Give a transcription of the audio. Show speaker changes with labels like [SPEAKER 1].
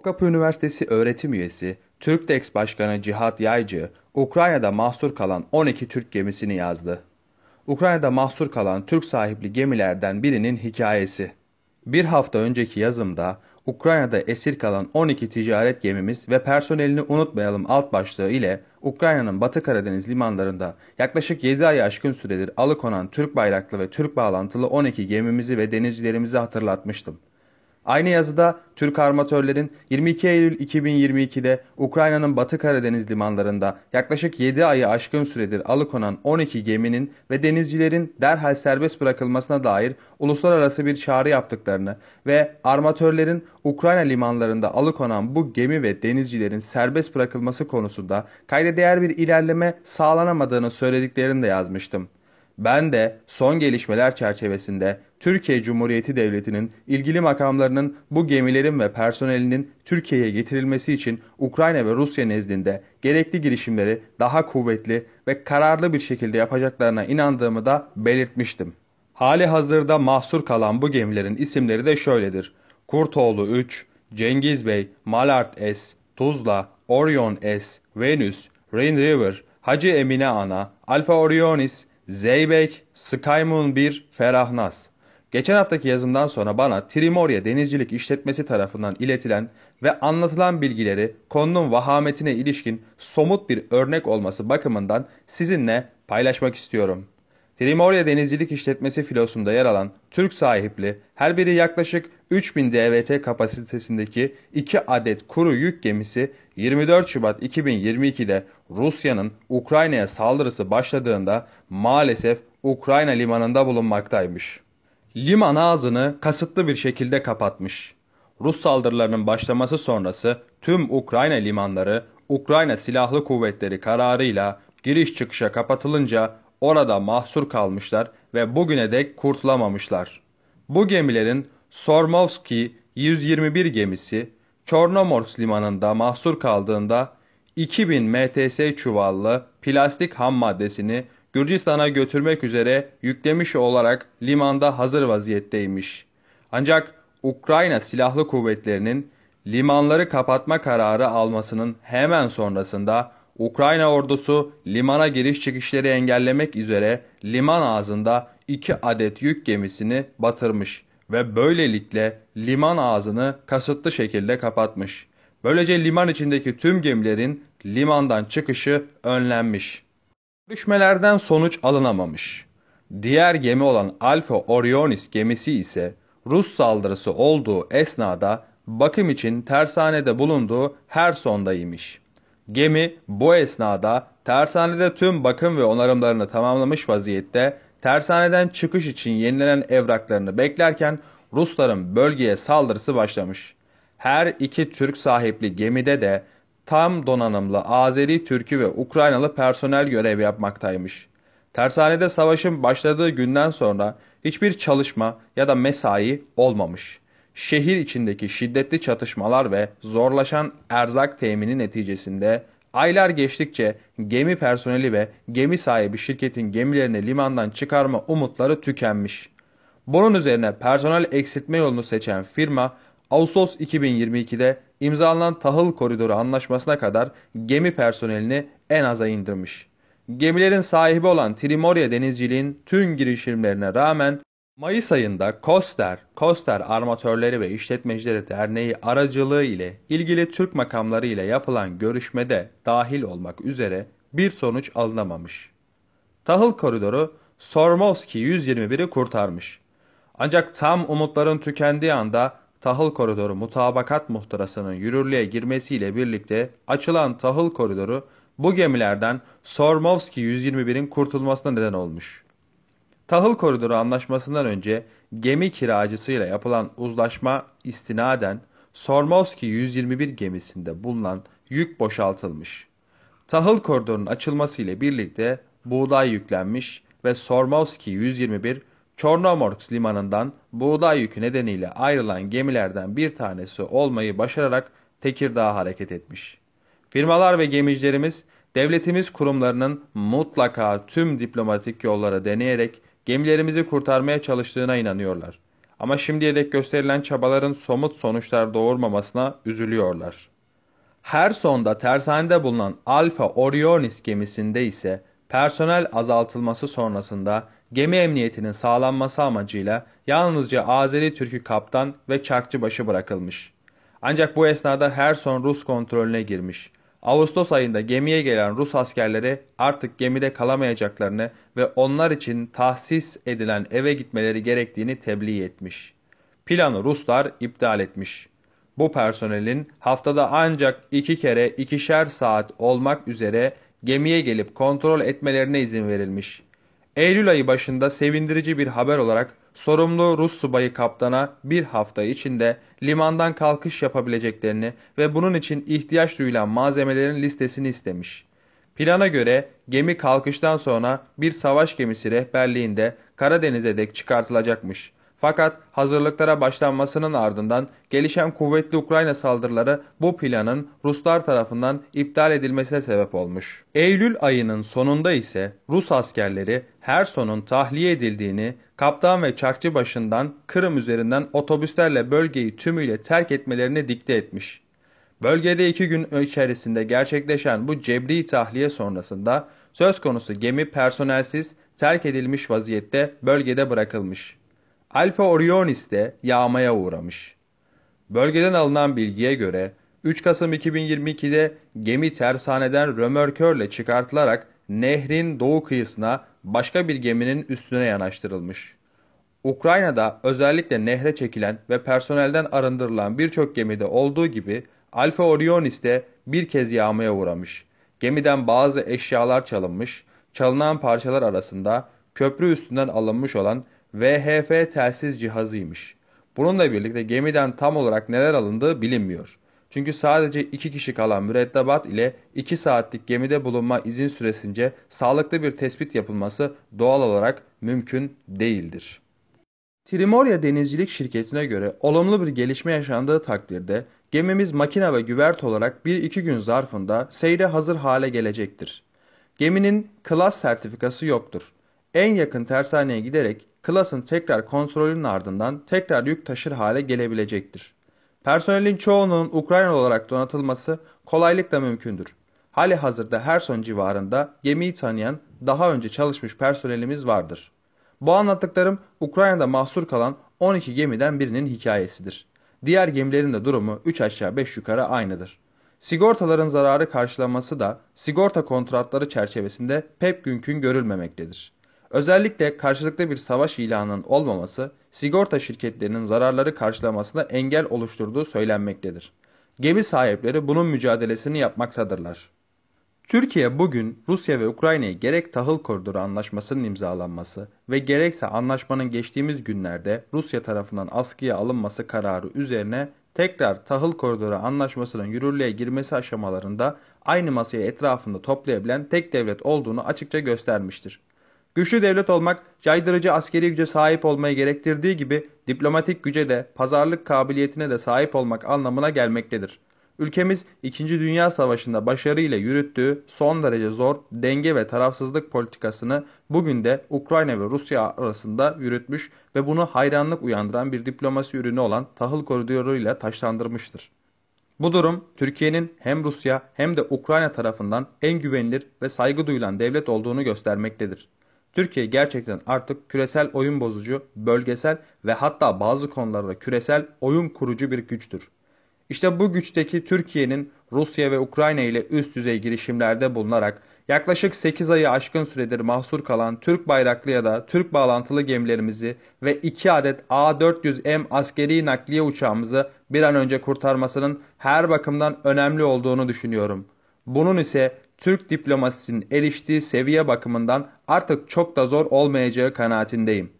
[SPEAKER 1] Topkapı Üniversitesi öğretim üyesi, Türkdex Başkanı Cihat Yaycı, Ukrayna'da mahsur kalan 12 Türk gemisini yazdı. Ukrayna'da mahsur kalan Türk sahipli gemilerden birinin hikayesi. Bir hafta önceki yazımda Ukrayna'da esir kalan 12 ticaret gemimiz ve personelini unutmayalım alt başlığı ile Ukrayna'nın Batı Karadeniz limanlarında yaklaşık 7 ay aşkın süredir alıkonan Türk bayraklı ve Türk bağlantılı 12 gemimizi ve denizcilerimizi hatırlatmıştım. Aynı yazıda Türk armatörlerin 22 Eylül 2022'de Ukrayna'nın Batı Karadeniz limanlarında yaklaşık 7 ayı aşkın süredir alıkonan 12 geminin ve denizcilerin derhal serbest bırakılmasına dair uluslararası bir çağrı yaptıklarını ve armatörlerin Ukrayna limanlarında alıkonan bu gemi ve denizcilerin serbest bırakılması konusunda kayda değer bir ilerleme sağlanamadığını söylediklerini de yazmıştım. Ben de son gelişmeler çerçevesinde Türkiye Cumhuriyeti Devleti'nin ilgili makamlarının bu gemilerin ve personelinin Türkiye'ye getirilmesi için Ukrayna ve Rusya nezdinde gerekli girişimleri daha kuvvetli ve kararlı bir şekilde yapacaklarına inandığımı da belirtmiştim. Hali hazırda mahsur kalan bu gemilerin isimleri de şöyledir. Kurtoğlu 3, Cengiz Bey, Malart S, Tuzla, Orion S, Venüs, Rain River, Hacı Emine Ana, Alfa Orionis, Zeybek, Skymoon 1, Ferahnaz. Geçen haftaki yazımdan sonra bana Trimorya Denizcilik İşletmesi tarafından iletilen ve anlatılan bilgileri konunun vahametine ilişkin somut bir örnek olması bakımından sizinle paylaşmak istiyorum. Trimorya Denizcilik İşletmesi filosunda yer alan Türk sahipli her biri yaklaşık 3000 DVT kapasitesindeki 2 adet kuru yük gemisi 24 Şubat 2022'de Rusya'nın Ukrayna'ya saldırısı başladığında maalesef Ukrayna limanında bulunmaktaymış. Liman ağzını kasıtlı bir şekilde kapatmış. Rus saldırılarının başlaması sonrası tüm Ukrayna limanları Ukrayna Silahlı Kuvvetleri kararıyla giriş çıkışa kapatılınca orada mahsur kalmışlar ve bugüne dek kurtulamamışlar. Bu gemilerin Sormovski 121 gemisi Çornomorsk limanında mahsur kaldığında 2000 MTS çuvallı plastik ham maddesini Gürcistan'a götürmek üzere yüklemiş olarak limanda hazır vaziyetteymiş. Ancak Ukrayna Silahlı Kuvvetleri'nin limanları kapatma kararı almasının hemen sonrasında Ukrayna ordusu limana giriş çıkışları engellemek üzere liman ağzında iki adet yük gemisini batırmış ve böylelikle liman ağzını kasıtlı şekilde kapatmış. Böylece liman içindeki tüm gemilerin limandan çıkışı önlenmiş. Görüşmelerden sonuç alınamamış. Diğer gemi olan Alfa Orionis gemisi ise Rus saldırısı olduğu esnada bakım için tersanede bulunduğu Herson'daymış. Gemi bu esnada tersanede tüm bakım ve onarımlarını tamamlamış vaziyette tersaneden çıkış için yenilenen evraklarını beklerken Rusların bölgeye saldırısı başlamış. Her iki Türk sahipli gemide de tam donanımlı Azeri, Türkü ve Ukraynalı personel görev yapmaktaymış. Tersanede savaşın başladığı günden sonra hiçbir çalışma ya da mesai olmamış. Şehir içindeki şiddetli çatışmalar ve zorlaşan erzak temini neticesinde aylar geçtikçe gemi personeli ve gemi sahibi şirketin gemilerini limandan çıkarma umutları tükenmiş. Bunun üzerine personel eksiltme yolunu seçen firma Ağustos 2022'de imzalanan tahıl koridoru anlaşmasına kadar gemi personelini en aza indirmiş. Gemilerin sahibi olan Trimorya Denizciliğin tüm girişimlerine rağmen Mayıs ayında Koster, Koster Armatörleri ve İşletmecileri Derneği aracılığı ile ilgili Türk makamları ile yapılan görüşmede dahil olmak üzere bir sonuç alınamamış. Tahıl koridoru Sormovski 121'i kurtarmış. Ancak tam umutların tükendiği anda tahıl koridoru mutabakat muhtırasının yürürlüğe girmesiyle birlikte açılan tahıl koridoru bu gemilerden Sormovski 121'in kurtulmasına neden olmuş. Tahıl koridoru anlaşmasından önce gemi kiracısıyla yapılan uzlaşma istinaden Sormovski 121 gemisinde bulunan yük boşaltılmış. Tahıl koridorunun açılmasıyla birlikte buğday yüklenmiş ve Sormovski 121 Çornomorsk limanından buğday yükü nedeniyle ayrılan gemilerden bir tanesi olmayı başararak Tekirdağ'a hareket etmiş. Firmalar ve gemicilerimiz devletimiz kurumlarının mutlaka tüm diplomatik yolları deneyerek gemilerimizi kurtarmaya çalıştığına inanıyorlar. Ama şimdiye dek gösterilen çabaların somut sonuçlar doğurmamasına üzülüyorlar. Her sonda tersanede bulunan Alfa Orionis gemisinde ise personel azaltılması sonrasında gemi emniyetinin sağlanması amacıyla yalnızca Azeri Türk'ü kaptan ve çarkçıbaşı bırakılmış. Ancak bu esnada her son Rus kontrolüne girmiş. Ağustos ayında gemiye gelen Rus askerleri artık gemide kalamayacaklarını ve onlar için tahsis edilen eve gitmeleri gerektiğini tebliğ etmiş. Planı Ruslar iptal etmiş. Bu personelin haftada ancak iki kere ikişer saat olmak üzere gemiye gelip kontrol etmelerine izin verilmiş. Eylül ayı başında sevindirici bir haber olarak sorumlu Rus subayı kaptana bir hafta içinde limandan kalkış yapabileceklerini ve bunun için ihtiyaç duyulan malzemelerin listesini istemiş. Plana göre gemi kalkıştan sonra bir savaş gemisi rehberliğinde Karadeniz'e dek çıkartılacakmış. Fakat hazırlıklara başlanmasının ardından gelişen kuvvetli Ukrayna saldırıları bu planın Ruslar tarafından iptal edilmesine sebep olmuş. Eylül ayının sonunda ise Rus askerleri Herson'un tahliye edildiğini, kaptan ve çakçı başından Kırım üzerinden otobüslerle bölgeyi tümüyle terk etmelerini dikte etmiş. Bölgede iki gün içerisinde gerçekleşen bu cebri tahliye sonrasında söz konusu gemi personelsiz terk edilmiş vaziyette bölgede bırakılmış. Alfa Orionis de yağmaya uğramış. Bölgeden alınan bilgiye göre 3 Kasım 2022'de gemi tersaneden römörkörle çıkartılarak nehrin doğu kıyısına başka bir geminin üstüne yanaştırılmış. Ukrayna'da özellikle nehre çekilen ve personelden arındırılan birçok gemide olduğu gibi Alfa Orionis de bir kez yağmaya uğramış. Gemiden bazı eşyalar çalınmış, çalınan parçalar arasında köprü üstünden alınmış olan VHF telsiz cihazıymış. Bununla birlikte gemiden tam olarak neler alındığı bilinmiyor. Çünkü sadece iki kişi kalan mürettebat ile 2 saatlik gemide bulunma izin süresince sağlıklı bir tespit yapılması doğal olarak mümkün değildir. Trimorya Denizcilik Şirketi'ne göre olumlu bir gelişme yaşandığı takdirde gemimiz makine ve güvert olarak 1-2 gün zarfında seyre hazır hale gelecektir. Geminin klas sertifikası yoktur. En yakın tersaneye giderek klasın tekrar kontrolünün ardından tekrar yük taşır hale gelebilecektir. Personelin çoğunun Ukraynalı olarak donatılması kolaylıkla mümkündür. Hali hazırda Herson civarında gemiyi tanıyan daha önce çalışmış personelimiz vardır. Bu anlattıklarım Ukrayna'da mahsur kalan 12 gemiden birinin hikayesidir. Diğer gemilerin de durumu 3 aşağı 5 yukarı aynıdır. Sigortaların zararı karşılanması da sigorta kontratları çerçevesinde pek mümkün görülmemektedir. Özellikle karşılıklı bir savaş ilanının olmaması sigorta şirketlerinin zararları karşılamasına engel oluşturduğu söylenmektedir. Gemi sahipleri bunun mücadelesini yapmaktadırlar. Türkiye bugün Rusya ve Ukrayna'yı gerek tahıl koridoru anlaşmasının imzalanması ve gerekse anlaşmanın geçtiğimiz günlerde Rusya tarafından askıya alınması kararı üzerine tekrar tahıl koridoru anlaşmasının yürürlüğe girmesi aşamalarında aynı masaya etrafında toplayabilen tek devlet olduğunu açıkça göstermiştir. Güçlü devlet olmak, caydırıcı askeri güce sahip olmayı gerektirdiği gibi diplomatik güce de, pazarlık kabiliyetine de sahip olmak anlamına gelmektedir. Ülkemiz 2. Dünya Savaşı'nda başarıyla yürüttüğü son derece zor denge ve tarafsızlık politikasını bugün de Ukrayna ve Rusya arasında yürütmüş ve bunu hayranlık uyandıran bir diplomasi ürünü olan tahıl koridoruyla taşlandırmıştır. Bu durum Türkiye'nin hem Rusya hem de Ukrayna tarafından en güvenilir ve saygı duyulan devlet olduğunu göstermektedir. Türkiye gerçekten artık küresel oyun bozucu, bölgesel ve hatta bazı konularda küresel oyun kurucu bir güçtür. İşte bu güçteki Türkiye'nin Rusya ve Ukrayna ile üst düzey girişimlerde bulunarak yaklaşık 8 ayı aşkın süredir mahsur kalan Türk bayraklı ya da Türk bağlantılı gemilerimizi ve 2 adet A400M askeri nakliye uçağımızı bir an önce kurtarmasının her bakımdan önemli olduğunu düşünüyorum. Bunun ise Türk diplomasisinin eriştiği seviye bakımından artık çok da zor olmayacağı kanaatindeyim.